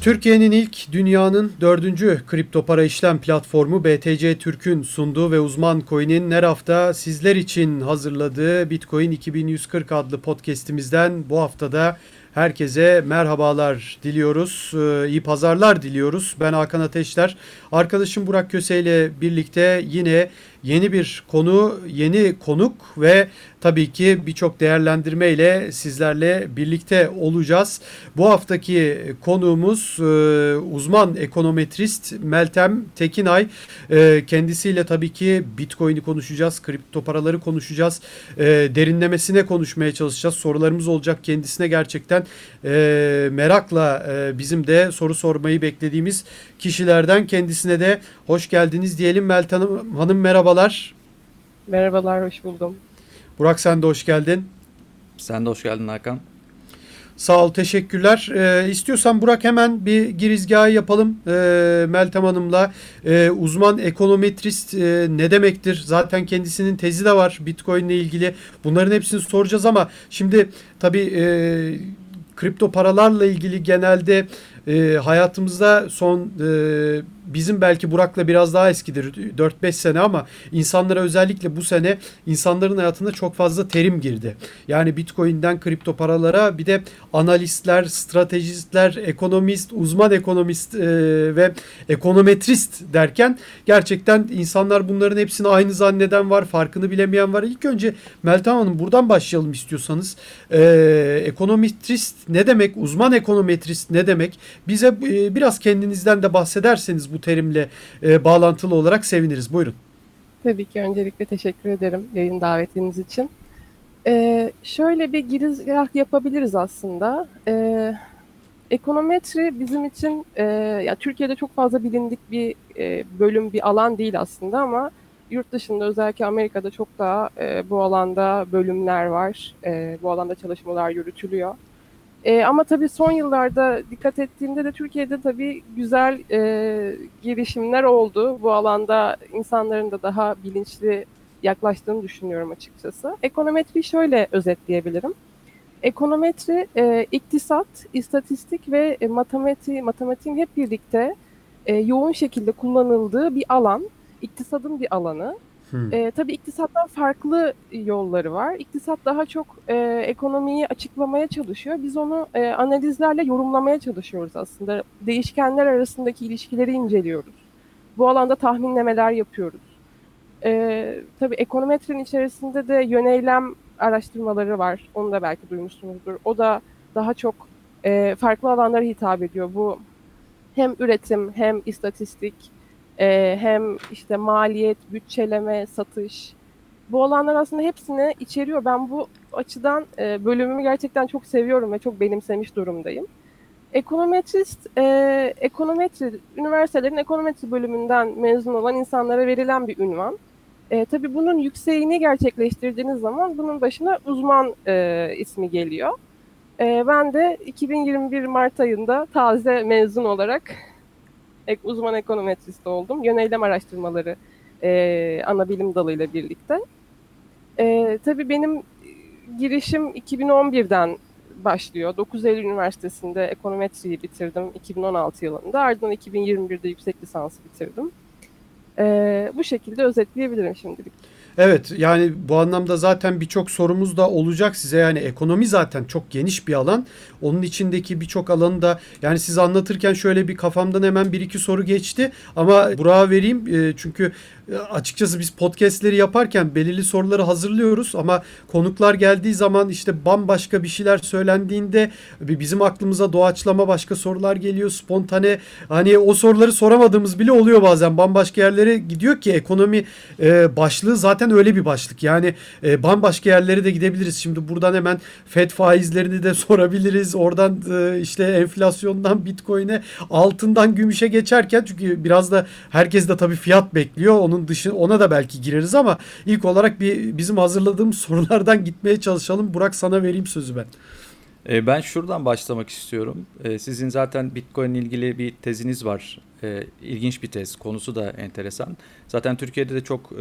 Türkiye'nin ilk dünyanın dördüncü kripto para işlem platformu BTC Türk'ün sunduğu ve uzman coin'in her hafta sizler için hazırladığı Bitcoin 2140 adlı podcast'imizden bu haftada herkese merhabalar diliyoruz. Ee, iyi pazarlar diliyoruz. Ben Hakan Ateşler. Arkadaşım Burak Köse ile birlikte yine yeni bir konu, yeni konuk ve tabii ki birçok değerlendirme ile sizlerle birlikte olacağız. Bu haftaki konuğumuz e, uzman ekonometrist Meltem Tekinay. E, kendisiyle tabii ki Bitcoin'i konuşacağız, kripto paraları konuşacağız. E, derinlemesine konuşmaya çalışacağız. Sorularımız olacak kendisine gerçekten merakla bizim de soru sormayı beklediğimiz kişilerden kendisine de hoş geldiniz diyelim. Meltem Hanım merhabalar. Merhabalar, hoş buldum. Burak sen de hoş geldin. Sen de hoş geldin Hakan. Sağ ol, teşekkürler. Ee, istiyorsan Burak hemen bir girizgahı yapalım ee, Meltem Hanım'la. Ee, uzman ekonometrist e, ne demektir? Zaten kendisinin tezi de var Bitcoin ile ilgili. Bunların hepsini soracağız ama şimdi tabii e, kripto paralarla ilgili genelde e, hayatımızda son e, bizim belki Burak'la biraz daha eskidir 4-5 sene ama insanlara özellikle bu sene insanların hayatında çok fazla terim girdi. Yani Bitcoin'den kripto paralara bir de analistler, stratejistler, ekonomist, uzman ekonomist e, ve ekonometrist derken gerçekten insanlar bunların hepsini aynı zanneden var, farkını bilemeyen var. İlk önce Meltem Hanım buradan başlayalım istiyorsanız. E, ekonometrist ne demek? Uzman ekonometrist ne demek? Bize e, biraz kendinizden de bahsederseniz bu terimle e, bağlantılı olarak seviniriz. Buyurun. Tabii ki öncelikle teşekkür ederim yayın davetiniz için. Ee, şöyle bir girizgah yapabiliriz aslında. Ee, ekonometri bizim için e, ya Türkiye'de çok fazla bilindik bir e, bölüm, bir alan değil aslında ama yurt dışında özellikle Amerika'da çok daha e, bu alanda bölümler var. E, bu alanda çalışmalar yürütülüyor. E, ama tabii son yıllarda dikkat ettiğimde de Türkiye'de tabii güzel e, girişimler oldu. Bu alanda insanların da daha bilinçli yaklaştığını düşünüyorum açıkçası. Ekonometri şöyle özetleyebilirim. Ekonometri e, iktisat, istatistik ve e, matematiği, matematiğin hep birlikte e, yoğun şekilde kullanıldığı bir alan. İktisadın bir alanı. Hmm. E, tabii iktisattan farklı yolları var. İktisat daha çok e, ekonomiyi açıklamaya çalışıyor. Biz onu e, analizlerle yorumlamaya çalışıyoruz aslında. Değişkenler arasındaki ilişkileri inceliyoruz. Bu alanda tahminlemeler yapıyoruz. E, tabii ekonometrinin içerisinde de yöneylem araştırmaları var. Onu da belki duymuşsunuzdur. O da daha çok e, farklı alanlara hitap ediyor. Bu hem üretim hem istatistik e, hem işte maliyet, bütçeleme, satış. Bu alanlar aslında hepsini içeriyor. Ben bu açıdan e, bölümümü gerçekten çok seviyorum ve çok benimsemiş durumdayım. Ekonometrist, e, ekonometri, üniversitelerin ekonometri bölümünden mezun olan insanlara verilen bir ünvan. E, tabii bunun yükseğini gerçekleştirdiğiniz zaman bunun başına uzman e, ismi geliyor. E, ben de 2021 Mart ayında taze mezun olarak uzman ekonometrist oldum. Yöneylem araştırmaları e, ana bilim dalıyla birlikte. E, tabii benim girişim 2011'den başlıyor. 9 Eylül Üniversitesi'nde ekonometriyi bitirdim 2016 yılında. Ardından 2021'de yüksek lisansı bitirdim. E, bu şekilde özetleyebilirim şimdilik. Evet yani bu anlamda zaten birçok sorumuz da olacak size. Yani ekonomi zaten çok geniş bir alan. Onun içindeki birçok alanı da yani siz anlatırken şöyle bir kafamdan hemen bir iki soru geçti. Ama Burak'a vereyim e, çünkü açıkçası biz podcastleri yaparken belirli soruları hazırlıyoruz ama konuklar geldiği zaman işte bambaşka bir şeyler söylendiğinde bizim aklımıza doğaçlama başka sorular geliyor spontane hani o soruları soramadığımız bile oluyor bazen. Bambaşka yerlere gidiyor ki ekonomi e, başlığı zaten öyle bir başlık. Yani e, bambaşka yerlere de gidebiliriz. Şimdi buradan hemen FED faizlerini de sorabiliriz. Oradan e, işte enflasyondan bitcoin'e altından gümüşe geçerken çünkü biraz da herkes de tabii fiyat bekliyor. Onun onun dışı ona da belki gireriz ama ilk olarak bir bizim hazırladığımız sorulardan gitmeye çalışalım. Burak sana vereyim sözü ben. E, ben şuradan başlamak istiyorum. E, sizin zaten Bitcoin ilgili bir teziniz var. E, ilginç bir tez. Konusu da enteresan. Zaten Türkiye'de de çok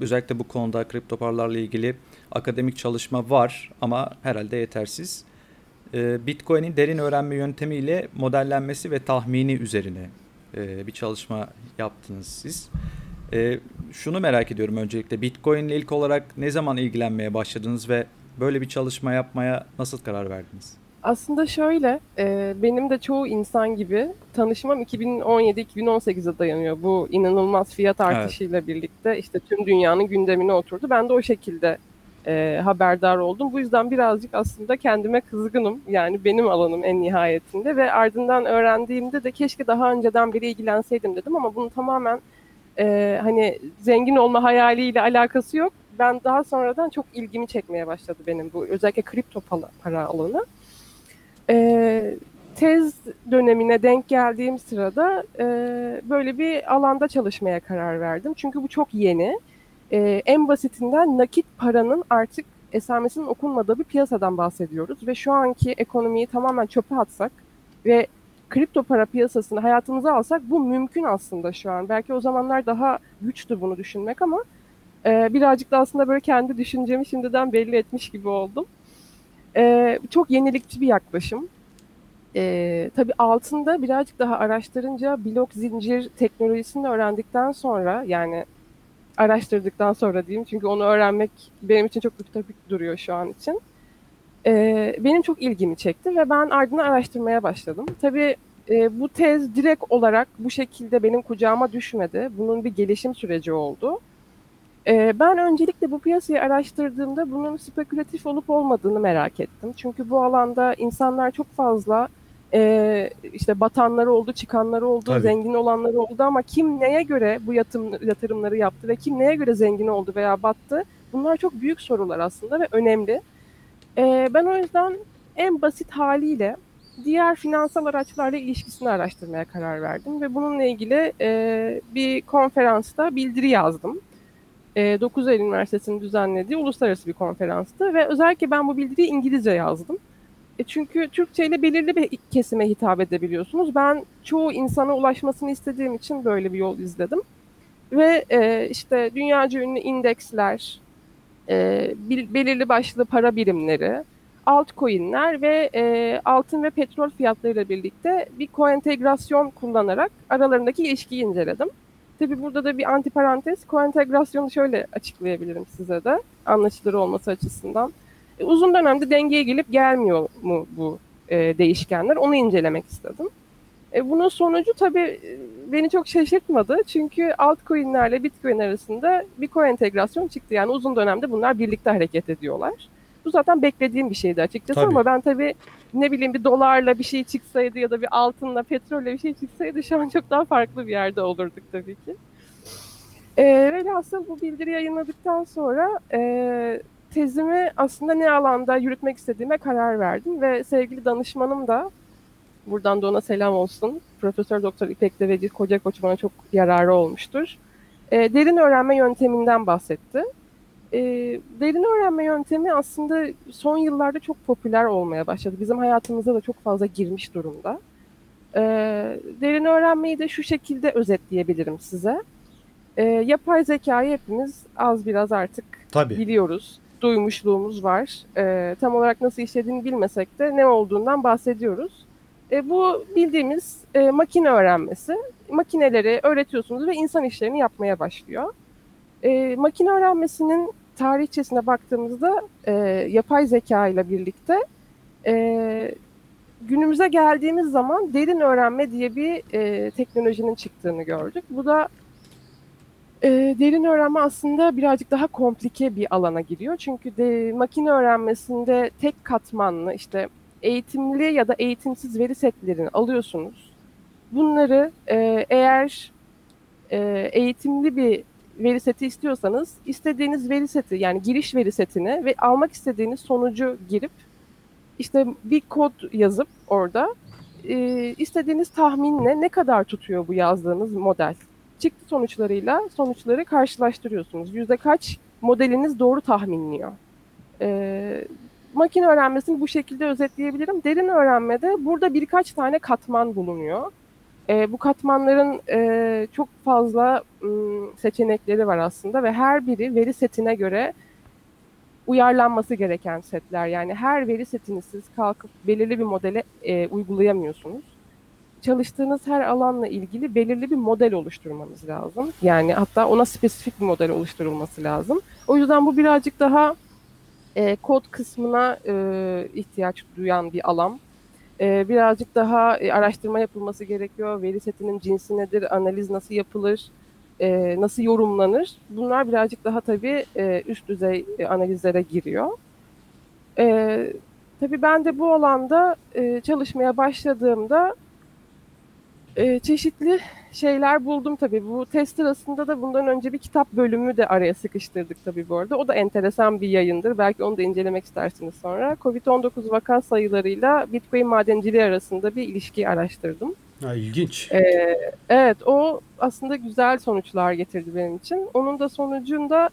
özellikle bu konuda kripto paralarla ilgili akademik çalışma var ama herhalde yetersiz. e, Bitcoin'in derin öğrenme yöntemiyle modellenmesi ve tahmini üzerine e, bir çalışma yaptınız siz. E, şunu merak ediyorum öncelikle Bitcoin ile ilk olarak ne zaman ilgilenmeye başladınız ve böyle bir çalışma yapmaya nasıl karar verdiniz? Aslında şöyle, e, benim de çoğu insan gibi tanışmam 2017-2018'e dayanıyor. Bu inanılmaz fiyat artışıyla birlikte işte tüm dünyanın gündemine oturdu. Ben de o şekilde e, haberdar oldum. Bu yüzden birazcık aslında kendime kızgınım. Yani benim alanım en nihayetinde ve ardından öğrendiğimde de keşke daha önceden biri ilgilenseydim dedim ama bunu tamamen e, hani zengin olma hayaliyle alakası yok. Ben daha sonradan çok ilgimi çekmeye başladı benim bu özellikle kripto para, alanı. E, tez dönemine denk geldiğim sırada e, böyle bir alanda çalışmaya karar verdim. Çünkü bu çok yeni. E, en basitinden nakit paranın artık esamesinin okunmadığı bir piyasadan bahsediyoruz. Ve şu anki ekonomiyi tamamen çöpe atsak ve kripto para piyasasını hayatımıza alsak bu mümkün aslında şu an. Belki o zamanlar daha güçtü bunu düşünmek ama e, birazcık da aslında böyle kendi düşüncemi şimdiden belli etmiş gibi oldum. E, çok yenilikçi bir yaklaşım. E, tabii altında birazcık daha araştırınca blok zincir teknolojisini öğrendikten sonra yani araştırdıktan sonra diyeyim çünkü onu öğrenmek benim için çok ütopik duruyor şu an için. E, benim çok ilgimi çekti ve ben ardından araştırmaya başladım. Tabii e, bu tez direkt olarak bu şekilde benim kucağıma düşmedi. Bunun bir gelişim süreci oldu. E, ben öncelikle bu piyasayı araştırdığımda bunun spekülatif olup olmadığını merak ettim. Çünkü bu alanda insanlar çok fazla e, işte batanları oldu, çıkanları oldu, Tabii. zengin olanları oldu ama kim neye göre bu yatım, yatırımları yaptı ve kim neye göre zengin oldu veya battı? Bunlar çok büyük sorular aslında ve önemli. E, ben o yüzden en basit haliyle diğer finansal araçlarla ilişkisini araştırmaya karar verdim ve bununla ilgili e, bir konferansta bildiri yazdım. E, 9 Eylül Üniversitesi'nin düzenlediği uluslararası bir konferanstı ve özellikle ben bu bildiriyi İngilizce yazdım. E çünkü Türkçe ile belirli bir kesime hitap edebiliyorsunuz. Ben çoğu insana ulaşmasını istediğim için böyle bir yol izledim. Ve e, işte dünyaca ünlü indeksler, e, belirli başlı para birimleri, altcoin'ler ve e, altın ve petrol fiyatlarıyla birlikte bir koentegrasyon kullanarak aralarındaki ilişkiyi inceledim. Tabi burada da bir antiparantez, koentegrasyonu şöyle açıklayabilirim size de anlaşılır olması açısından. E, uzun dönemde dengeye gelip gelmiyor mu bu e, değişkenler onu incelemek istedim. E, bunun sonucu tabii e, beni çok şaşırtmadı. Çünkü altcoin'lerle Bitcoin arasında bir koentegrasyon çıktı. Yani uzun dönemde bunlar birlikte hareket ediyorlar. Bu zaten beklediğim bir şeydi açıkçası Tabii. ama ben tabii ne bileyim bir dolarla bir şey çıksaydı ya da bir altınla, petrolle bir şey çıksaydı şu an çok daha farklı bir yerde olurduk tabii ki. E, velhasıl bu bildiri yayınladıktan sonra e, tezimi aslında ne alanda yürütmek istediğime karar verdim ve sevgili danışmanım da buradan da ona selam olsun. Profesör Doktor İpek Deveci Koca Koç bana çok yararı olmuştur. E, derin öğrenme yönteminden bahsetti. E, derin öğrenme yöntemi aslında son yıllarda çok popüler olmaya başladı. Bizim hayatımıza da çok fazla girmiş durumda. E, derin öğrenmeyi de şu şekilde özetleyebilirim size. E, yapay zekayı hepimiz az biraz artık Tabii. biliyoruz. Duymuşluğumuz var. E, tam olarak nasıl işlediğini bilmesek de ne olduğundan bahsediyoruz. E, bu bildiğimiz e, makine öğrenmesi. Makineleri öğretiyorsunuz ve insan işlerini yapmaya başlıyor. E, makine öğrenmesinin tarihçesine baktığımızda e, yapay zeka ile birlikte e, günümüze geldiğimiz zaman derin öğrenme diye bir e, teknolojinin çıktığını gördük. Bu da e, derin öğrenme aslında birazcık daha komplike bir alana giriyor. Çünkü de, makine öğrenmesinde tek katmanlı işte eğitimli ya da eğitimsiz veri setlerini alıyorsunuz. Bunları e, eğer e, eğitimli bir veri seti istiyorsanız istediğiniz veri seti yani giriş veri setini ve almak istediğiniz sonucu girip işte bir kod yazıp orada e, istediğiniz tahminle ne kadar tutuyor bu yazdığınız model çıktı sonuçlarıyla sonuçları karşılaştırıyorsunuz. Yüzde kaç modeliniz doğru tahminliyor. Ee, makine öğrenmesini bu şekilde özetleyebilirim. Derin öğrenmede burada birkaç tane katman bulunuyor. Ee, bu katmanların e, çok fazla m, seçenekleri var aslında ve her biri veri setine göre uyarlanması gereken setler. Yani her veri setini siz kalkıp belirli bir modele e, uygulayamıyorsunuz. Çalıştığınız her alanla ilgili belirli bir model oluşturmanız lazım. Yani hatta ona spesifik bir model oluşturulması lazım. O yüzden bu birazcık daha e, kod kısmına e, ihtiyaç duyan bir alan. E, birazcık daha e, araştırma yapılması gerekiyor. Veri setinin cinsi nedir, analiz nasıl yapılır, e, nasıl yorumlanır? Bunlar birazcık daha tabii e, üst düzey e, analizlere giriyor. E, tabii ben de bu alanda e, çalışmaya başladığımda e, çeşitli şeyler buldum tabii. Bu test sırasında da bundan önce bir kitap bölümü de araya sıkıştırdık tabii bu arada. O da enteresan bir yayındır. Belki onu da incelemek istersiniz sonra. Covid-19 vaka sayılarıyla Bitcoin madenciliği arasında bir ilişki araştırdım. Ha, ilginç. Ee, evet o aslında güzel sonuçlar getirdi benim için. Onun da sonucunda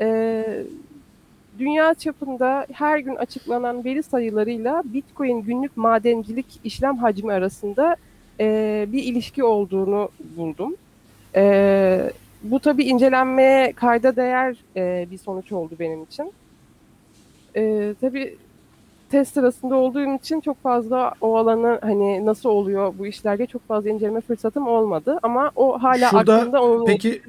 e, dünya çapında her gün açıklanan veri sayılarıyla Bitcoin günlük madencilik işlem hacmi arasında e, bir ilişki olduğunu buldum. E, bu tabii incelenmeye kayda değer e, bir sonuç oldu benim için. E, tabii test sırasında olduğum için çok fazla o alanı hani nasıl oluyor bu işler diye çok fazla inceleme fırsatım olmadı. Ama o hala Şurada aklımda onun peki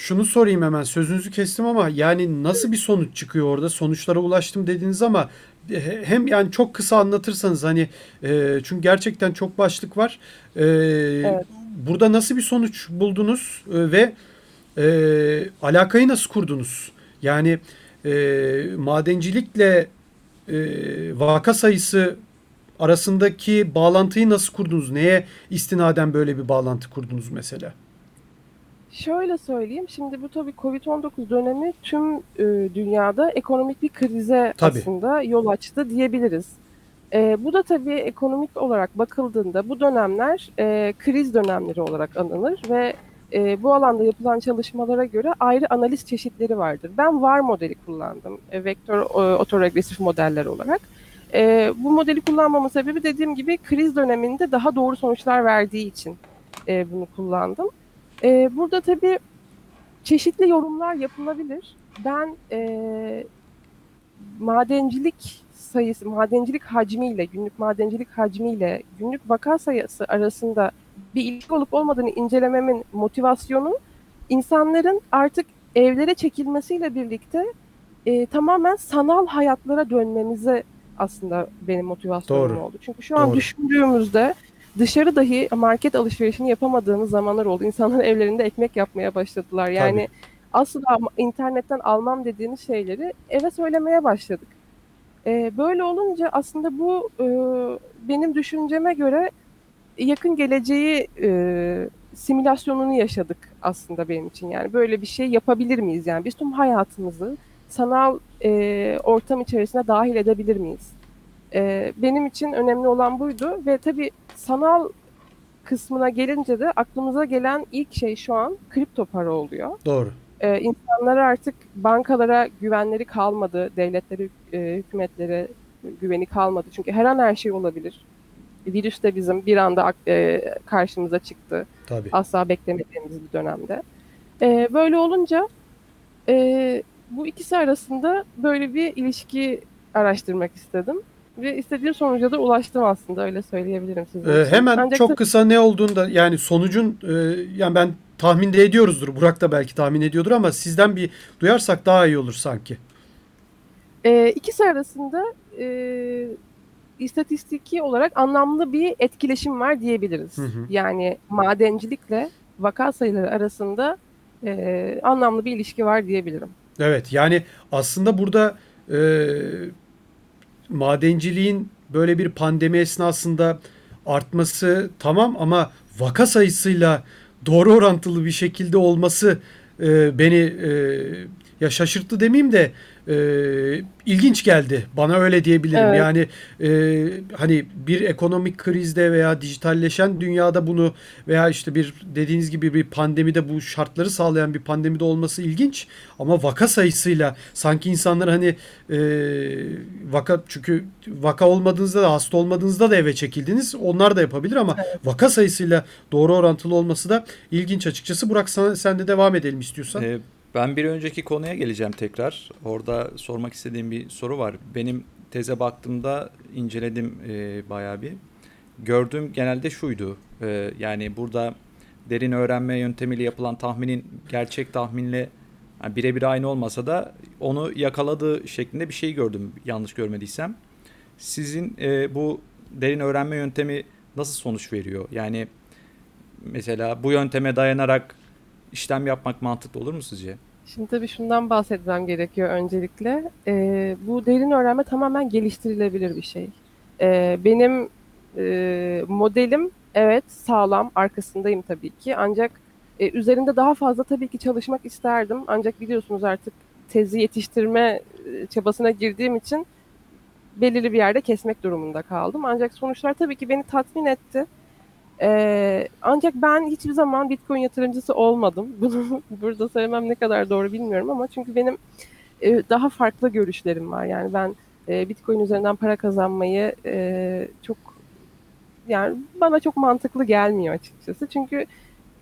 şunu sorayım hemen sözünüzü kestim ama yani nasıl bir sonuç çıkıyor orada? Sonuçlara ulaştım dediniz ama he- hem yani çok kısa anlatırsanız hani e, çünkü gerçekten çok başlık var. E, Burada nasıl bir sonuç buldunuz e, ve e, alakayı nasıl kurdunuz? Yani e, madencilikle e, vaka sayısı arasındaki bağlantıyı nasıl kurdunuz? Neye istinaden böyle bir bağlantı kurdunuz mesela? Şöyle söyleyeyim, şimdi bu tabii Covid-19 dönemi tüm e, dünyada ekonomik bir krize Tabii. aslında yol açtı diyebiliriz. E, bu da tabii ekonomik olarak bakıldığında bu dönemler e, kriz dönemleri olarak anılır ve e, bu alanda yapılan çalışmalara göre ayrı analiz çeşitleri vardır. Ben VAR modeli kullandım, e, vektör e, otoregresif modeller olarak. E, bu modeli kullanmamın sebebi dediğim gibi kriz döneminde daha doğru sonuçlar verdiği için e, bunu kullandım. Ee, burada tabii çeşitli yorumlar yapılabilir. Ben e, madencilik sayısı, madencilik hacmiyle, günlük madencilik hacmiyle günlük vaka sayısı arasında bir ilgi olup olmadığını incelememin motivasyonu insanların artık evlere çekilmesiyle birlikte e, tamamen sanal hayatlara dönmemize aslında benim motivasyonum Doğru. oldu. Çünkü şu an Doğru. düşündüğümüzde dışarı dahi market alışverişini yapamadığımız zamanlar oldu. İnsanlar evlerinde ekmek yapmaya başladılar. Yani Tabii. asla internetten almam dediğimiz şeyleri eve söylemeye başladık. Ee, böyle olunca aslında bu e, benim düşünceme göre yakın geleceği e, simülasyonunu yaşadık aslında benim için. Yani böyle bir şey yapabilir miyiz? Yani biz tüm hayatımızı sanal e, ortam içerisine dahil edebilir miyiz? E, benim için önemli olan buydu ve tabii sanal kısmına gelince de aklımıza gelen ilk şey şu an kripto para oluyor. Doğru. Ee, insanlar artık bankalara güvenleri kalmadı, devletleri, e, hükümetlere güveni kalmadı. Çünkü her an her şey olabilir. Virüs de bizim bir anda e, karşımıza çıktı. Tabii. Asla beklemediğimiz bir dönemde. Ee, böyle olunca e, bu ikisi arasında böyle bir ilişki araştırmak istedim. Ve istediğim sonuca da ulaştım aslında öyle söyleyebilirim size. Ee, hemen Ancak çok tabii- kısa ne olduğunda yani sonucun e, yani ben tahmin de ediyoruzdur. Burak da belki tahmin ediyordur ama sizden bir duyarsak daha iyi olur sanki. E, ikisi arasında e, istatistiki olarak anlamlı bir etkileşim var diyebiliriz. Hı hı. Yani madencilikle vaka sayıları arasında e, anlamlı bir ilişki var diyebilirim. Evet yani aslında burada e, madenciliğin böyle bir pandemi esnasında artması tamam ama vaka sayısıyla doğru orantılı bir şekilde olması e, beni e, ya şaşırttı demeyeyim de e, ilginç geldi. Bana öyle diyebilirim. Evet. Yani e, hani bir ekonomik krizde veya dijitalleşen dünyada bunu veya işte bir dediğiniz gibi bir pandemide bu şartları sağlayan bir pandemide olması ilginç. Ama vaka sayısıyla sanki insanlar hani e, vaka çünkü vaka olmadığınızda da hasta olmadığınızda da eve çekildiniz. Onlar da yapabilir ama vaka sayısıyla doğru orantılı olması da ilginç açıkçası. Burak sana, sen de devam edelim istiyorsan. Ee, Ben bir önceki konuya geleceğim tekrar. Orada sormak istediğim bir soru var. Benim teze baktığımda inceledim e, bayağı bir. Gördüğüm genelde şuydu. E, yani burada derin öğrenme yöntemiyle yapılan tahminin gerçek tahminle yani birebir aynı olmasa da onu yakaladığı şeklinde bir şey gördüm yanlış görmediysem. Sizin e, bu derin öğrenme yöntemi nasıl sonuç veriyor? Yani mesela bu yönteme dayanarak işlem yapmak mantıklı olur mu sizce? Şimdi tabii şundan bahsetmem gerekiyor öncelikle. Ee, bu derin öğrenme tamamen geliştirilebilir bir şey. Ee, benim e, modelim evet sağlam, arkasındayım tabii ki. Ancak e, üzerinde daha fazla tabii ki çalışmak isterdim. Ancak biliyorsunuz artık tezi yetiştirme e, çabasına girdiğim için belirli bir yerde kesmek durumunda kaldım. Ancak sonuçlar tabii ki beni tatmin etti. Ee, ancak ben hiçbir zaman Bitcoin yatırımcısı olmadım. Bunu burada söylemem ne kadar doğru bilmiyorum ama çünkü benim e, daha farklı görüşlerim var. Yani ben e, Bitcoin üzerinden para kazanmayı e, çok yani bana çok mantıklı gelmiyor açıkçası. Çünkü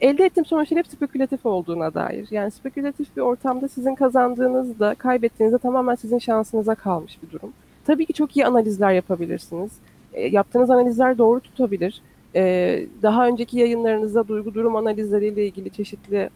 elde ettiğim sonuçlar hep spekülatif olduğuna dair. Yani spekülatif bir ortamda sizin kazandığınız da kaybettiğiniz de tamamen sizin şansınıza kalmış bir durum. Tabii ki çok iyi analizler yapabilirsiniz. E, yaptığınız analizler doğru tutabilir. E, daha önceki yayınlarınızda duygu durum analizleriyle ilgili çeşitli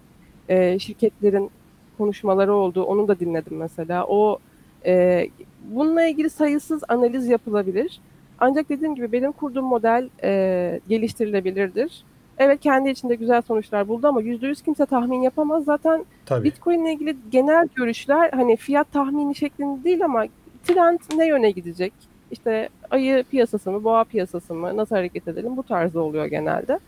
e, şirketlerin konuşmaları oldu. Onu da dinledim mesela. O e, bununla ilgili sayısız analiz yapılabilir. Ancak dediğim gibi benim kurduğum model e, geliştirilebilirdir. Evet kendi içinde güzel sonuçlar buldu ama %100 kimse tahmin yapamaz. Zaten Tabii. Bitcoin ile ilgili genel görüşler hani fiyat tahmini şeklinde değil ama trend ne yöne gidecek? İşte ayı piyasası mı, boğa piyasası mı, nasıl hareket edelim bu tarzda oluyor genelde.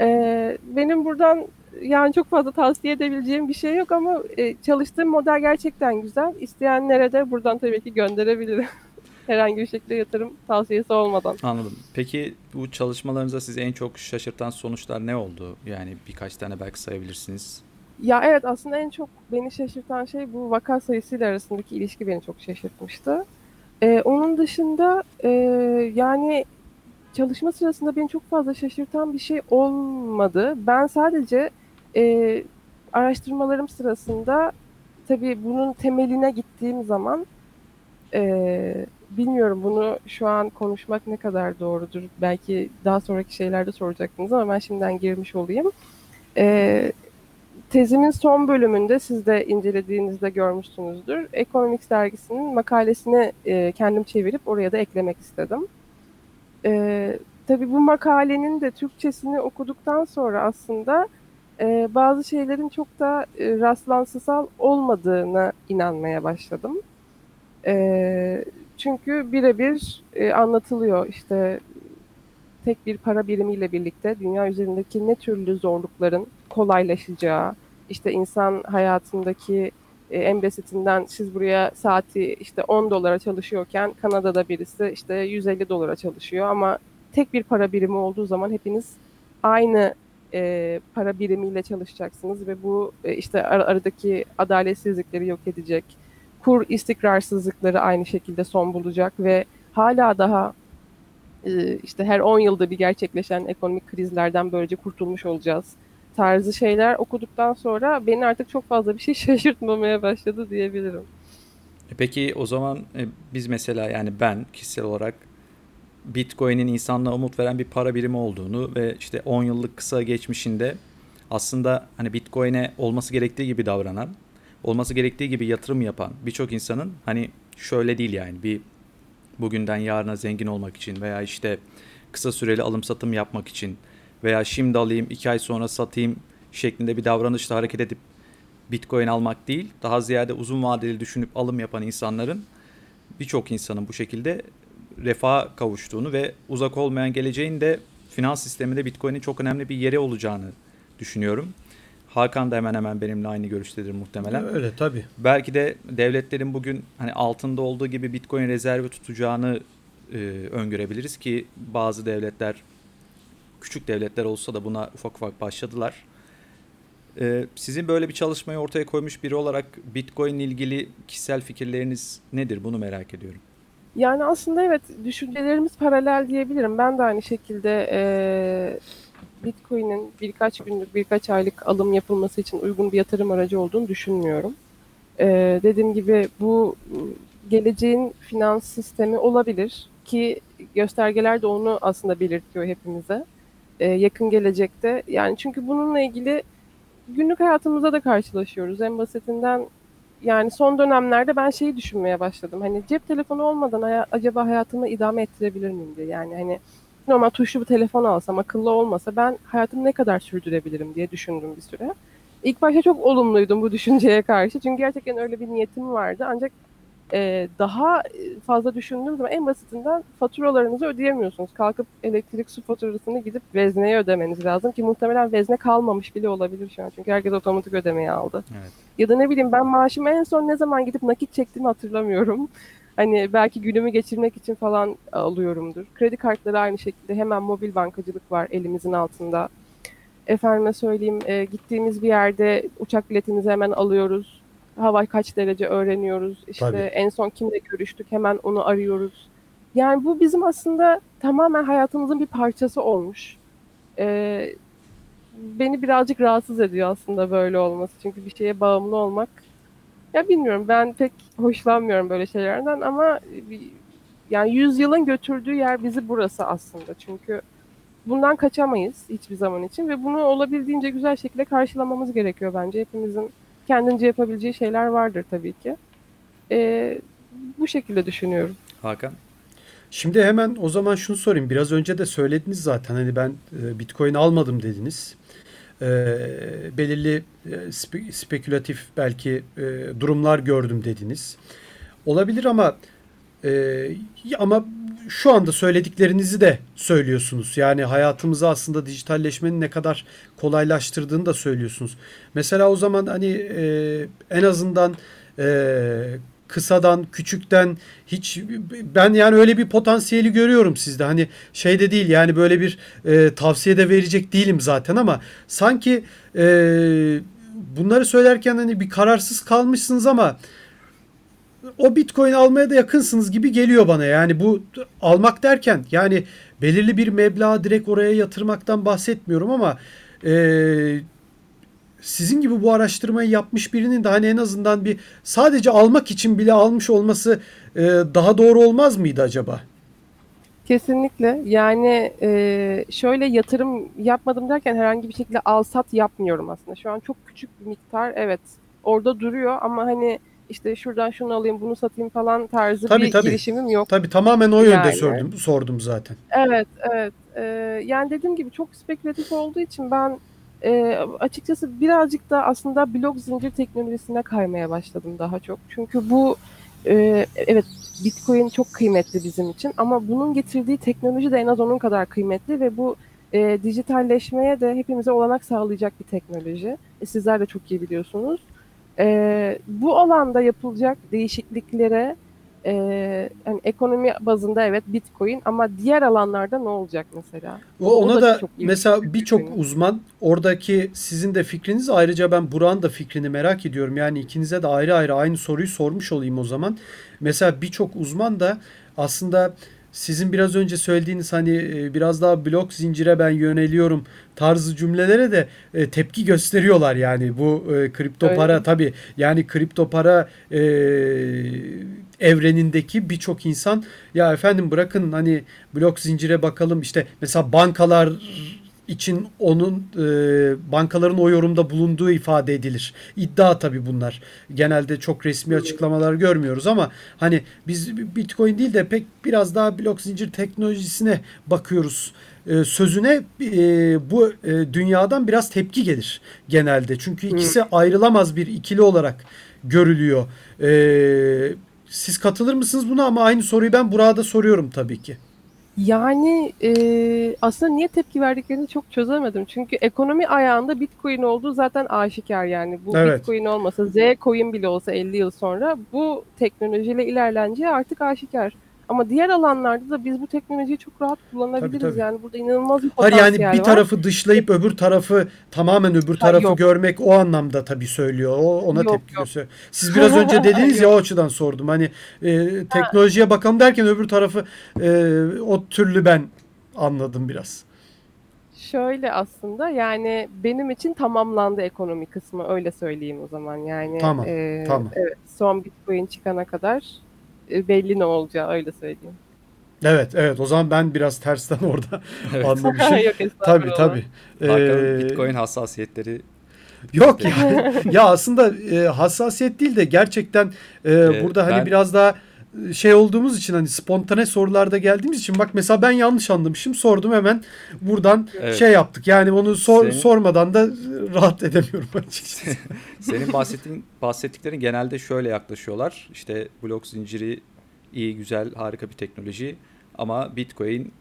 Ee, benim buradan yani çok fazla tavsiye edebileceğim bir şey yok ama e, çalıştığım model gerçekten güzel. İsteyenlere de buradan tabii ki gönderebilirim. Herhangi bir şekilde yatırım tavsiyesi olmadan. Anladım. Peki bu çalışmalarınızda sizi en çok şaşırtan sonuçlar ne oldu? Yani birkaç tane belki sayabilirsiniz. Ya evet aslında en çok beni şaşırtan şey bu vaka sayısıyla arasındaki ilişki beni çok şaşırtmıştı. Ee, onun dışında e, yani çalışma sırasında beni çok fazla şaşırtan bir şey olmadı. Ben sadece e, araştırmalarım sırasında tabii bunun temeline gittiğim zaman e, bilmiyorum bunu şu an konuşmak ne kadar doğrudur. Belki daha sonraki şeylerde soracaktınız ama ben şimdiden girmiş olayım. E, tezimin son bölümünde siz de incelediğinizde görmüşsünüzdür. Economics dergisinin makalesini e, kendim çevirip oraya da eklemek istedim. E, tabii bu makalenin de Türkçesini okuduktan sonra aslında e, bazı şeylerin çok da e, rastlantısal olmadığına inanmaya başladım. E, çünkü birebir e, anlatılıyor işte tek bir para birimiyle birlikte dünya üzerindeki ne türlü zorlukların kolaylaşacağı, işte insan hayatındaki e, en basitinden siz buraya saati işte 10 dolara çalışıyorken Kanada'da birisi işte 150 dolara çalışıyor ama tek bir para birimi olduğu zaman hepiniz aynı e, para birimiyle çalışacaksınız ve bu e, işte ar- aradaki adaletsizlikleri yok edecek. Kur istikrarsızlıkları aynı şekilde son bulacak ve hala daha e, işte her 10 yılda bir gerçekleşen ekonomik krizlerden böylece kurtulmuş olacağız tarzı şeyler okuduktan sonra beni artık çok fazla bir şey şaşırtmamaya başladı diyebilirim. E Peki o zaman e, biz mesela yani ben kişisel olarak Bitcoin'in insanlığa umut veren bir para birimi olduğunu ve işte 10 yıllık kısa geçmişinde aslında hani Bitcoin'e olması gerektiği gibi davranan, olması gerektiği gibi yatırım yapan birçok insanın hani şöyle değil yani bir bugünden yarına zengin olmak için veya işte kısa süreli alım satım yapmak için veya şimdi alayım iki ay sonra satayım şeklinde bir davranışla hareket edip Bitcoin almak değil, daha ziyade uzun vadeli düşünüp alım yapan insanların birçok insanın bu şekilde refaha kavuştuğunu ve uzak olmayan geleceğin de finans sisteminde Bitcoin'in çok önemli bir yeri olacağını düşünüyorum. Hakan da hemen hemen benimle aynı görüştedir muhtemelen. Öyle tabii. Belki de devletlerin bugün hani altında olduğu gibi Bitcoin rezervi tutacağını e, öngörebiliriz ki bazı devletler küçük devletler olsa da buna ufak ufak başladılar. Ee, sizin böyle bir çalışmayı ortaya koymuş biri olarak Bitcoin ilgili kişisel fikirleriniz nedir? Bunu merak ediyorum. Yani aslında evet düşüncelerimiz paralel diyebilirim. Ben de aynı şekilde e, Bitcoin'in birkaç günlük, birkaç aylık alım yapılması için uygun bir yatırım aracı olduğunu düşünmüyorum. Ee, dediğim gibi bu ıı, geleceğin finans sistemi olabilir ki göstergeler de onu aslında belirtiyor hepimize. Ee, yakın gelecekte yani çünkü bununla ilgili günlük hayatımızda da karşılaşıyoruz. En basitinden yani son dönemlerde ben şeyi düşünmeye başladım. Hani cep telefonu olmadan haya- acaba hayatımı idame ettirebilir miyim diye. Yani hani normal tuşlu bir telefon alsam, akıllı olmasa ben hayatımı ne kadar sürdürebilirim diye düşündüm bir süre. İlk başta çok olumluydum bu düşünceye karşı. Çünkü gerçekten öyle bir niyetim vardı. Ancak e, daha fazla düşündüğüm zaman en basitinden faturalarınızı ödeyemiyorsunuz. Kalkıp elektrik su faturasını gidip vezneye ödemeniz lazım ki muhtemelen vezne kalmamış bile olabilir şu an. Çünkü herkes otomatik ödemeyi aldı. Evet. Ya da ne bileyim ben maaşımı en son ne zaman gidip nakit çektiğimi hatırlamıyorum. Hani belki günümü geçirmek için falan alıyorumdur. Kredi kartları aynı şekilde hemen mobil bankacılık var elimizin altında. Efendime söyleyeyim e, gittiğimiz bir yerde uçak biletimizi hemen alıyoruz. Hava kaç derece öğreniyoruz. İşte Tabii. en son kimle görüştük hemen onu arıyoruz. Yani bu bizim aslında tamamen hayatımızın bir parçası olmuş. E, beni birazcık rahatsız ediyor aslında böyle olması. Çünkü bir şeye bağımlı olmak. Ya bilmiyorum ben pek hoşlanmıyorum böyle şeylerden ama yani yüzyılın götürdüğü yer bizi burası aslında. Çünkü bundan kaçamayız hiçbir zaman için ve bunu olabildiğince güzel şekilde karşılamamız gerekiyor bence. Hepimizin kendince yapabileceği şeyler vardır tabii ki. Ee, bu şekilde düşünüyorum. Hakan. Şimdi hemen o zaman şunu sorayım. Biraz önce de söylediniz zaten. Hani ben e, Bitcoin almadım dediniz. E, belirli e, spe- spekülatif belki e, durumlar gördüm dediniz. Olabilir ama e, ama şu anda söylediklerinizi de söylüyorsunuz. Yani hayatımızı aslında dijitalleşmenin ne kadar kolaylaştırdığını da söylüyorsunuz. Mesela o zaman hani e, en azından e, kısadan, küçükten hiç ben yani öyle bir potansiyeli görüyorum sizde. Hani şey de değil yani böyle bir e, tavsiye de verecek değilim zaten ama sanki e, bunları söylerken hani bir kararsız kalmışsınız ama o Bitcoin almaya da yakınsınız gibi geliyor bana. Yani bu almak derken yani belirli bir meblağı direkt oraya yatırmaktan bahsetmiyorum ama e, sizin gibi bu araştırmayı yapmış birinin de hani en azından bir sadece almak için bile almış olması e, daha doğru olmaz mıydı acaba? Kesinlikle. Yani e, şöyle yatırım yapmadım derken herhangi bir şekilde al sat yapmıyorum aslında. Şu an çok küçük bir miktar evet orada duruyor ama hani işte şuradan şunu alayım bunu satayım falan tarzı Tabii, bir tabii. girişimim yok. Tabii tamamen o yönde Yani. sordum, sordum zaten. Evet, evet. Ee, yani dediğim gibi çok spekülatif olduğu için ben e, açıkçası birazcık da aslında blok zincir teknolojisine kaymaya başladım daha çok. Çünkü bu e, evet Bitcoin çok kıymetli bizim için ama bunun getirdiği teknoloji de en az onun kadar kıymetli ve bu e, dijitalleşmeye de hepimize olanak sağlayacak bir teknoloji. E, sizler de çok iyi biliyorsunuz. E, bu alanda yapılacak değişikliklere e, hani ekonomi bazında evet Bitcoin ama diğer alanlarda ne olacak mesela? O, ona da, çok iyi mesela bir birçok uzman oradaki sizin de fikriniz ayrıca ben Burak'ın da fikrini merak ediyorum. Yani ikinize de ayrı ayrı aynı soruyu sormuş olayım o zaman. Mesela birçok uzman da aslında sizin biraz önce söylediğiniz hani e, biraz daha blok zincire ben yöneliyorum tarzı cümlelere de e, tepki gösteriyorlar yani bu e, kripto Öyle. para tabii yani kripto para e, evrenindeki birçok insan ya efendim bırakın hani blok zincire bakalım işte mesela bankalar için onun e, bankaların o yorumda bulunduğu ifade edilir. İddia tabii bunlar. Genelde çok resmi açıklamalar görmüyoruz ama hani biz Bitcoin değil de pek biraz daha blok zincir teknolojisine bakıyoruz. E, sözüne e, bu e, dünyadan biraz tepki gelir genelde. Çünkü ikisi ayrılamaz bir ikili olarak görülüyor. Siz katılır mısınız buna ama aynı soruyu ben burada soruyorum tabii ki. Yani e, aslında niye tepki verdiklerini çok çözemedim. Çünkü ekonomi ayağında Bitcoin olduğu zaten aşikar yani. Bu Evet. Bitcoin olmasa, Z coin bile olsa 50 yıl sonra bu teknolojiyle ilerleneceği artık aşikar. Ama diğer alanlarda da biz bu teknolojiyi çok rahat kullanabiliriz. Tabii, tabii. Yani burada inanılmaz bir Hayır potansiyel yani bir var. tarafı dışlayıp öbür tarafı tamamen öbür tarafı yok. görmek o anlamda tabii söylüyor. O ona Yok, tepki yok. Siz biraz önce dediniz ya o açıdan sordum. Hani e, teknolojiye bakalım derken öbür tarafı e, o türlü ben anladım biraz. Şöyle aslında yani benim için tamamlandı ekonomi kısmı öyle söyleyeyim o zaman yani Tamam, e, tamam. evet son Bitcoin çıkana kadar belli ne olacağı öyle söyleyeyim. Evet, evet. O zaman ben biraz tersten orada Evet. anlamışım. Yok Tabii tabii. Hakan'ın Ee, Bitcoin hassasiyetleri Yok ya. ya aslında e, hassasiyet değil de gerçekten e, Ee, burada hani ben- biraz daha e, şey olduğumuz için hani spontane sorularda geldiğimiz için bak mesela ben yanlış anlamışım sordum hemen buradan Evet. şey yaptık. Yani onu sor, Senin- sormadan da rahat edemiyorum açıkçası. Senin bahsettiğin bahsettiklerin genelde şöyle yaklaşıyorlar. İşte blok zinciri iyi, güzel, harika bir teknoloji ama Bitcoin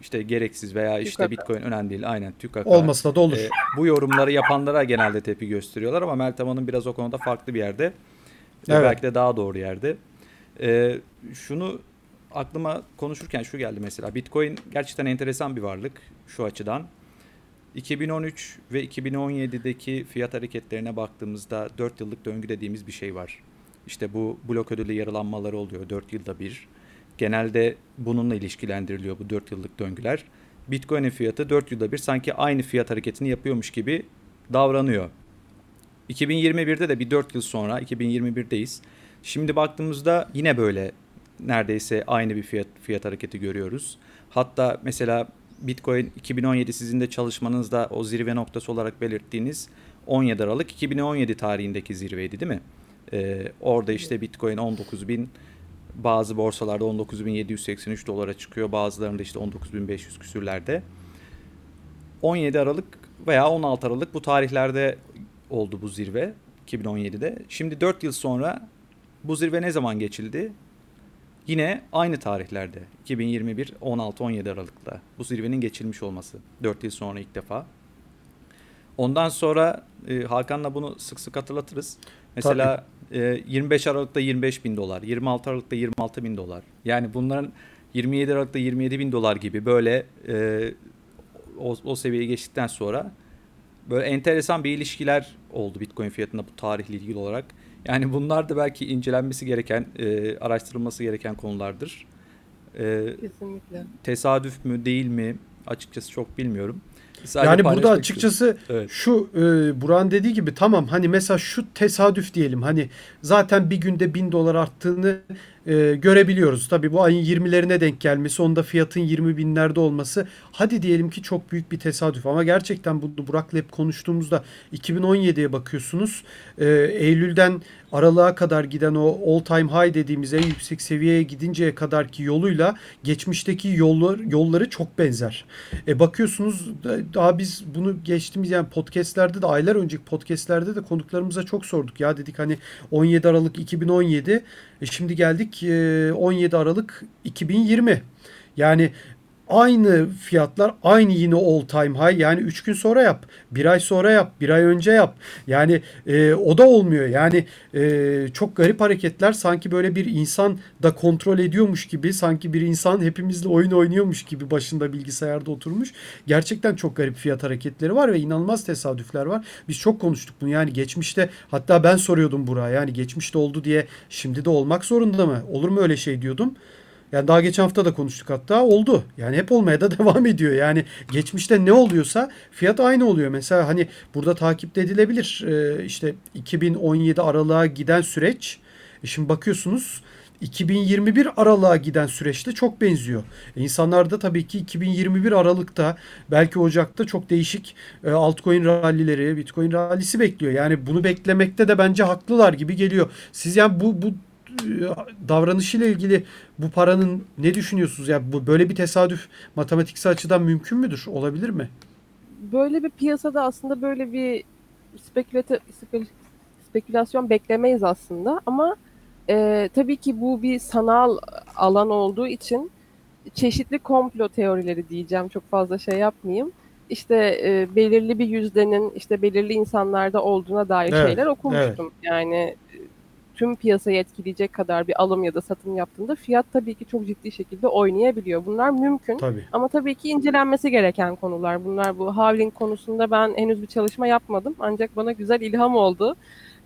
işte gereksiz veya işte TÜKAK'a. Bitcoin önemli değil. Aynen TÜKAK'a. Olmasa da olur. Ee, bu yorumları yapanlara genelde tepki gösteriyorlar ama Meltem Hanım biraz o konuda farklı bir yerde. Ee, Evet. Belki de daha doğru yerde. Ee, şunu aklıma konuşurken şu geldi mesela. Bitcoin gerçekten enteresan bir varlık şu açıdan. 2013 ve 2017'deki fiyat hareketlerine baktığımızda 4 yıllık döngü dediğimiz bir şey var. İşte bu blok ödülü yarılanmaları oluyor 4 yılda bir. Genelde bununla ilişkilendiriliyor bu 4 yıllık döngüler. Bitcoin'in fiyatı 4 yılda bir sanki aynı fiyat hareketini yapıyormuş gibi davranıyor. 2021'de de bir 4 yıl sonra 2021'deyiz. Şimdi baktığımızda yine böyle neredeyse aynı bir fiyat fiyat hareketi görüyoruz. Hatta mesela Bitcoin 2017 sizin de çalışmanızda o zirve noktası olarak belirttiğiniz 17 Aralık 2017 tarihindeki zirveydi değil mi? Ee, orada işte Bitcoin 19.000 bazı borsalarda 19.783 dolara çıkıyor. Bazılarında işte 19.500 küsürlerde. 17 Aralık veya 16 Aralık bu tarihlerde oldu bu zirve 2017'de. Şimdi 4 yıl sonra bu zirve ne zaman geçildi? Yine aynı tarihlerde 2021 16-17 Aralık'ta bu zirvenin geçilmiş olması 4 yıl sonra ilk defa. Ondan sonra e, Hakan'la bunu sık sık hatırlatırız. Mesela e, 25 Aralık'ta 25 bin dolar, 26 Aralık'ta 26 bin dolar. Yani bunların 27 Aralık'ta 27 bin dolar gibi böyle e, o, o seviyeyi geçtikten sonra böyle enteresan bir ilişkiler oldu Bitcoin fiyatında bu tarihle ilgili olarak. Yani bunlar da belki incelenmesi gereken, e, araştırılması gereken konulardır. E, Kesinlikle. tesadüf mü değil mi açıkçası çok bilmiyorum. Sadece Yani burada açıkçası Evet. şu e, Buran dediği gibi tamam hani mesela şu tesadüf diyelim hani zaten bir günde bin dolar arttığını e, görebiliyoruz. Tabii bu ayın 20'lerine denk gelmesi onda fiyatın 20 binlerde olması hadi diyelim ki çok büyük bir tesadüf ama gerçekten bu Burak'la hep konuştuğumuzda 2017'ye bakıyorsunuz e, Eylül'den Aralık'a kadar giden o all time high dediğimiz en yüksek seviyeye gidinceye kadarki yoluyla geçmişteki yollar, yolları çok benzer. E bakıyorsunuz da- daha biz bunu geçtiğimiz yani podcastlerde de aylar önceki podcastlerde de konuklarımıza çok sorduk. Ya dedik hani 17 Aralık 2017 e şimdi geldik e, 17 Aralık 2020. Yani aynı fiyatlar aynı yine all time high. Yani 3 gün sonra yap bir ay sonra yap bir ay önce yap. Yani e, o da olmuyor. Yani e, çok garip hareketler. Sanki böyle bir insan da kontrol ediyormuş gibi sanki bir insan hepimizle oyun oynuyormuş gibi başında bilgisayarda oturmuş. Gerçekten çok garip fiyat hareketleri var ve inanılmaz tesadüfler var. Biz çok konuştuk bunu. Yani geçmişte hatta ben soruyordum Burak'a yani geçmişte oldu diye şimdi de olmak zorunda mı? Olur mu öyle şey diyordum yani daha geçen hafta da konuştuk hatta oldu. Yani hep olmaya da devam ediyor. Yani geçmişte ne oluyorsa fiyat aynı oluyor. Mesela hani burada takip edilebilir. Ee, işte 2017 aralığa giden süreç. E şimdi bakıyorsunuz 2021 aralığa giden süreçte çok benziyor. E İnsanlar da tabii ki 2021 Aralık'ta belki Ocak'ta çok değişik e, altcoin rallileri, Bitcoin rallisi bekliyor. Yani bunu beklemekte de bence haklılar gibi geliyor. Siz yani bu bu davranışıyla ilgili bu paranın ne düşünüyorsunuz? Ya bu böyle bir tesadüf matematiksel açıdan mümkün müdür? Olabilir mi? Böyle bir piyasada aslında böyle bir spekülate, spekül- spekülasyon beklemeyiz aslında ama e, tabii ki bu bir sanal alan olduğu için çeşitli komplo teorileri diyeceğim çok fazla şey yapmayayım. İşte e, belirli bir yüzdenin işte belirli insanlarda olduğuna dair Evet, şeyler okumuştum. Yani e, tüm piyasayı etkileyecek kadar bir alım ya da satım yaptığında fiyat tabii ki çok ciddi şekilde oynayabiliyor. Bunlar mümkün. Tabii. Ama tabii ki incelenmesi gereken konular. Bunlar bu halving konusunda ben henüz bir çalışma yapmadım. Ancak bana güzel ilham oldu.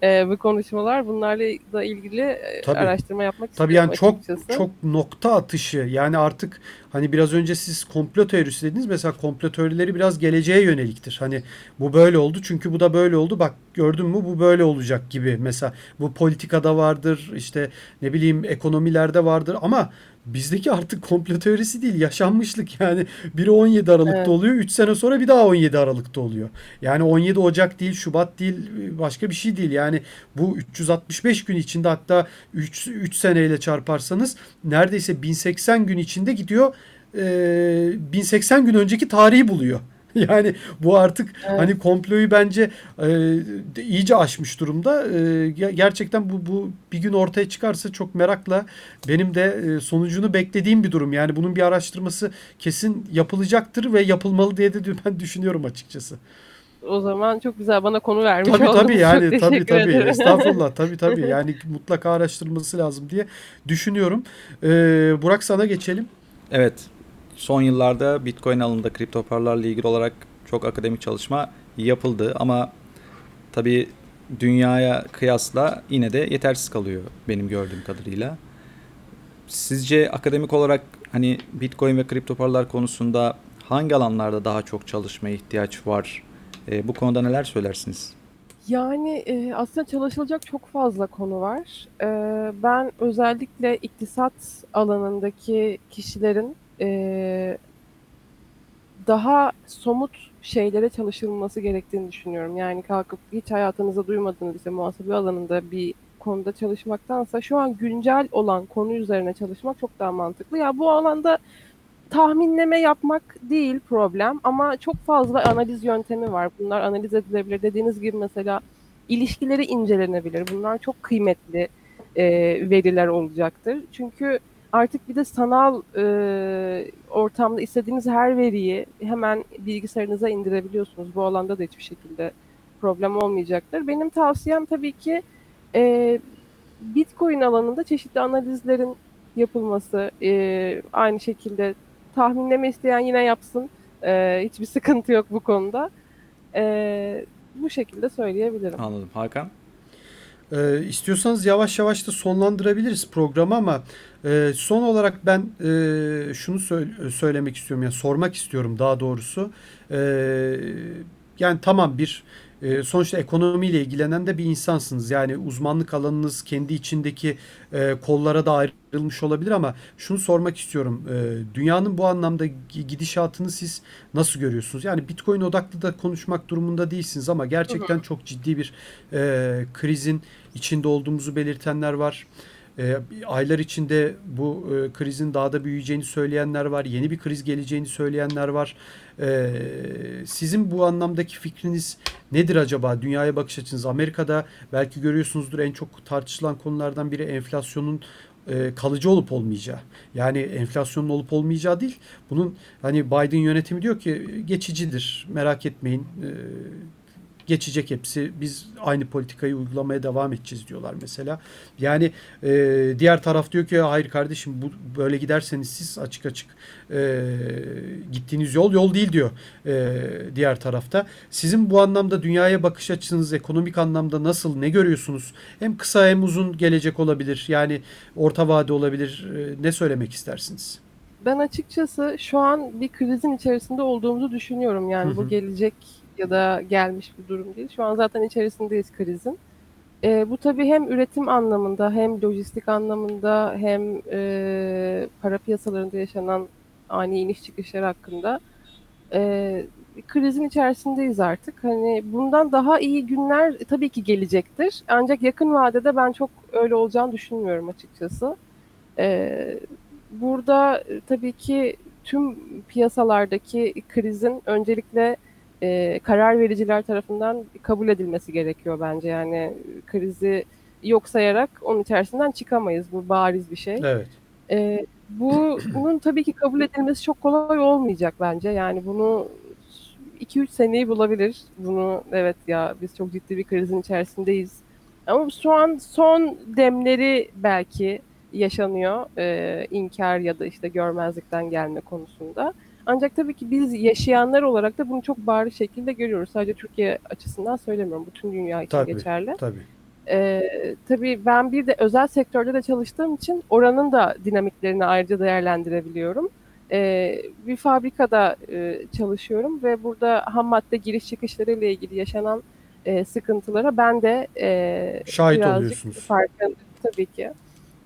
E, bu konuşmalar. Bunlarla da ilgili e, Tabii. araştırma yapmak Tabii istiyorum yani çok açıkçası. çok nokta atışı. Yani artık hani biraz önce siz komplo teorisi dediniz. Mesela komplo teorileri biraz geleceğe yöneliktir. Hani bu böyle oldu çünkü bu da böyle oldu. Bak gördün mü bu böyle olacak gibi. Mesela bu politikada vardır, işte ne bileyim ekonomilerde vardır ama bizdeki artık komplo teorisi değil, yaşanmışlık yani. Biri 17 Aralık'ta Evet. oluyor, 3 sene sonra bir daha 17 Aralık'ta oluyor. Yani 17 Ocak değil, Şubat değil, başka bir şey değil. Yani bu 365 gün içinde hatta 3, 3 seneyle çarparsanız neredeyse 1080 gün içinde gidiyor. e, 1080 gün önceki tarihi buluyor. Yani bu artık Evet. hani komployu bence e, iyice aşmış durumda. E, ge- gerçekten bu bu bir gün ortaya çıkarsa çok merakla benim de e, sonucunu beklediğim bir durum. Yani bunun bir araştırması kesin yapılacaktır ve yapılmalı diye de ben düşünüyorum açıkçası. O zaman çok güzel bana konu vermiş Tabii oldunuz. tabii Çok yani tabii teşekkür tabii ederim. estağfurullah tabii tabii yani mutlaka araştırılması lazım diye düşünüyorum. Ee, Burak sana geçelim. Evet. Son yıllarda Bitcoin alanında kripto paralarla ilgili olarak çok akademik çalışma yapıldı ama tabii dünyaya kıyasla yine de yetersiz kalıyor benim gördüğüm kadarıyla. Sizce akademik olarak hani Bitcoin ve kripto paralar konusunda hangi alanlarda daha çok çalışmaya ihtiyaç var? E, bu konuda neler söylersiniz? Yani e, aslında çalışılacak çok fazla konu var. E, ben özellikle iktisat alanındaki kişilerin e, daha somut şeylere çalışılması gerektiğini düşünüyorum. Yani kalkıp hiç hayatınızda duymadığınız işte muhasebe alanında bir konuda çalışmaktansa şu an güncel olan konu üzerine çalışmak çok daha mantıklı. Ya bu alanda tahminleme yapmak değil problem ama çok fazla analiz yöntemi var. Bunlar analiz edilebilir. Dediğiniz gibi mesela ilişkileri incelenebilir. Bunlar çok kıymetli e, veriler olacaktır. Çünkü artık bir de sanal e, ortamda istediğiniz her veriyi hemen bilgisayarınıza indirebiliyorsunuz. Bu alanda da hiçbir şekilde problem olmayacaktır. Benim tavsiyem tabii ki e, Bitcoin alanında çeşitli analizlerin yapılması, e, aynı şekilde tahminleme isteyen yine yapsın. E, hiçbir sıkıntı yok bu konuda. E, bu şekilde söyleyebilirim. Anladım. Hakan? Ee, istiyorsanız yavaş yavaş da sonlandırabiliriz programı ama e, son olarak ben e, şunu söyle- söylemek istiyorum yani sormak istiyorum daha doğrusu. Ee, yani tamam bir e, sonuçta ekonomiyle ilgilenen de bir insansınız. Yani uzmanlık alanınız kendi içindeki e, kollara da ayrılmış olabilir ama şunu sormak istiyorum. E, dünyanın bu anlamda gi- gidişatını siz nasıl görüyorsunuz? Yani Bitcoin odaklı da konuşmak durumunda değilsiniz ama gerçekten çok ciddi bir e, krizin içinde olduğumuzu belirtenler var. E, aylar içinde bu e, krizin daha da büyüyeceğini söyleyenler var. Yeni bir kriz geleceğini söyleyenler var. E, sizin bu anlamdaki fikriniz nedir acaba? Dünyaya bakış açınız. Amerika'da belki görüyorsunuzdur en çok tartışılan konulardan biri enflasyonun e, kalıcı olup olmayacağı. Yani enflasyonun olup olmayacağı değil. Bunun hani Biden yönetimi diyor ki geçicidir. Merak etmeyin. E, geçecek hepsi. Biz aynı politikayı uygulamaya devam edeceğiz diyorlar mesela. Yani e, diğer taraf diyor ki hayır kardeşim bu böyle giderseniz siz açık açık e, gittiğiniz yol yol değil diyor e, diğer tarafta. Sizin bu anlamda dünyaya bakış açınız ekonomik anlamda nasıl ne görüyorsunuz? Hem kısa hem uzun gelecek olabilir. Yani orta vade olabilir. E, ne söylemek istersiniz? Ben açıkçası şu an bir krizin içerisinde olduğumuzu düşünüyorum. Yani Hı hı. bu gelecek ya da gelmiş bir durum değil. Şu an zaten içerisindeyiz krizin. Ee, bu tabii hem üretim anlamında hem lojistik anlamında hem e, para piyasalarında yaşanan ani iniş çıkışlar hakkında e, krizin içerisindeyiz artık. Hani bundan daha iyi günler tabii ki gelecektir. Ancak yakın vadede ben çok öyle olacağını düşünmüyorum açıkçası. Ee, burada e, tabii ki tüm piyasalardaki krizin öncelikle e, karar vericiler tarafından kabul edilmesi gerekiyor bence. Yani krizi yok sayarak onun içerisinden çıkamayız. Bu bariz bir şey. Evet. Ee, bu bunun tabii ki kabul edilmesi çok kolay olmayacak bence. Yani bunu 2-3 seneyi bulabilir. Bunu evet ya biz çok ciddi bir krizin içerisindeyiz. Ama şu an son demleri belki yaşanıyor. Ee, inkar ya da işte görmezlikten gelme konusunda. Ancak tabii ki biz yaşayanlar olarak da bunu çok bariz şekilde görüyoruz. Sadece Türkiye açısından söylemiyorum. Bütün dünya için Tabii. geçerli. Tabii. E, tabii ben bir de özel sektörde de çalıştığım için oranın da dinamiklerini ayrıca değerlendirebiliyorum. E, bir fabrikada e, çalışıyorum ve burada ham madde giriş çıkışları ile ilgili yaşanan e, sıkıntılara ben de e, Şahit birazcık oluyorsunuz. farkındayım tabii ki.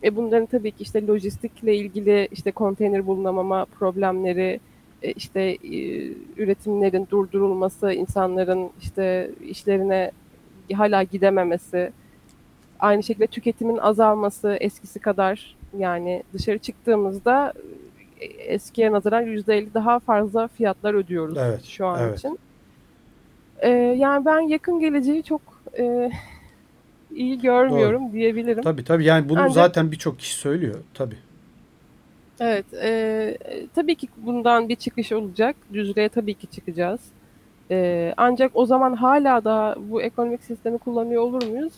E bunların tabii ki işte lojistikle ilgili işte konteyner bulunamama problemleri, işte e, üretimlerin durdurulması, insanların işte işlerine hala gidememesi, aynı şekilde tüketimin azalması eskisi kadar yani dışarı çıktığımızda e, eskiye nazaran %50 daha fazla fiyatlar ödüyoruz Evet, şu an evet. için. E, yani ben yakın geleceği çok e, iyi görmüyorum diyebilirim. Tabii tabii yani bunu Ancak- zaten birçok kişi söylüyor. Tabii. Evet, e, tabii ki bundan bir çıkış olacak. Düzlüğe tabii ki çıkacağız. E, ancak o zaman hala da bu ekonomik sistemi kullanıyor olur muyuz?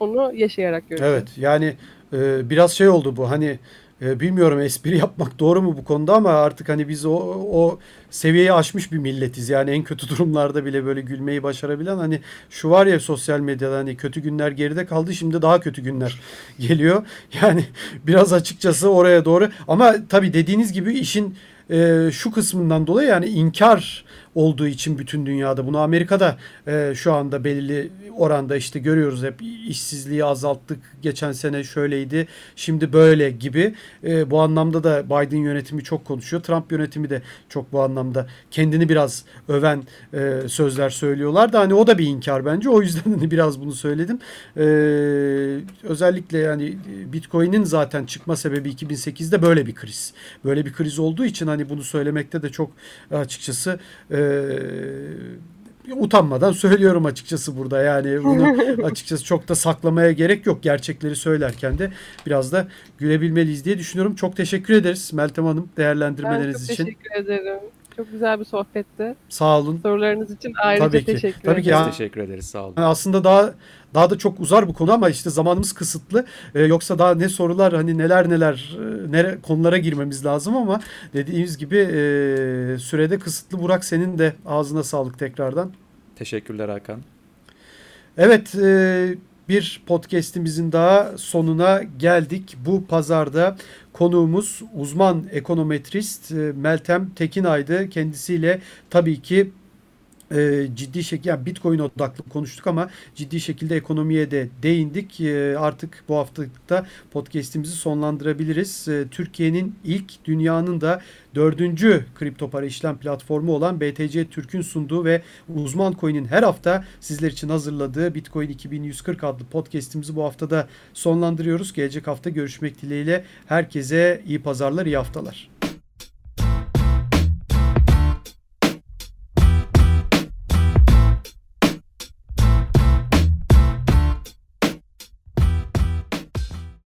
Onu yaşayarak göreceğiz. Evet yani e, biraz şey oldu bu hani e, bilmiyorum espri yapmak doğru mu bu konuda ama artık hani biz o, o seviyeyi aşmış bir milletiz. Yani en kötü durumlarda bile böyle gülmeyi başarabilen hani şu var ya sosyal medyada hani kötü günler geride kaldı şimdi daha kötü günler geliyor. Yani biraz açıkçası oraya doğru ama tabii dediğiniz gibi işin e, şu kısmından dolayı yani inkar olduğu için bütün dünyada bunu Amerika'da e, şu anda belirli oranda işte görüyoruz. Hep işsizliği azalttık. Geçen sene şöyleydi şimdi böyle gibi. E, bu anlamda da Biden yönetimi çok konuşuyor. Trump yönetimi de çok bu anlamda kendini biraz öven e, sözler söylüyorlar da hani o da bir inkar bence. O yüzden hani biraz bunu söyledim. E, özellikle yani Bitcoin'in zaten çıkma sebebi 2008'de böyle bir kriz. Böyle bir kriz olduğu için hani bunu söylemekte de çok açıkçası e, utanmadan söylüyorum açıkçası burada yani bunu açıkçası çok da saklamaya gerek yok gerçekleri söylerken de biraz da gülebilmeliyiz diye düşünüyorum. Çok teşekkür ederiz Meltem Hanım Ben çok değerlendirmeleriniz için. teşekkür ederim. Çok güzel bir sohbetti. Sağ olun. Sorularınız için ayrıca Tabii ki. teşekkür Tabii ki ederim. Biz Ya- teşekkür ederiz. Sağ olun. Yani aslında daha daha da çok uzar bu konu ama işte zamanımız kısıtlı. Ee, yoksa daha ne sorular hani neler neler e, nere, konulara girmemiz lazım ama dediğimiz gibi e, sürede kısıtlı. Burak senin de ağzına sağlık tekrardan. Teşekkürler Hakan. Evet, e, bir podcast'imizin daha sonuna geldik. Bu pazarda konuğumuz uzman ekonometrist e, Meltem Tekinay'dı. Kendisiyle tabii ki e, ciddi şekilde yani Bitcoin odaklı konuştuk ama ciddi şekilde ekonomiye de değindik. E, artık bu haftalıkta podcast'imizi sonlandırabiliriz. E, Türkiye'nin ilk dünyanın da dördüncü kripto para işlem platformu olan BTC Türk'ün sunduğu ve Uzman Coin'in her hafta sizler için hazırladığı Bitcoin 2140 adlı podcast'imizi bu haftada sonlandırıyoruz. Gelecek hafta görüşmek dileğiyle herkese iyi pazarlar, iyi haftalar.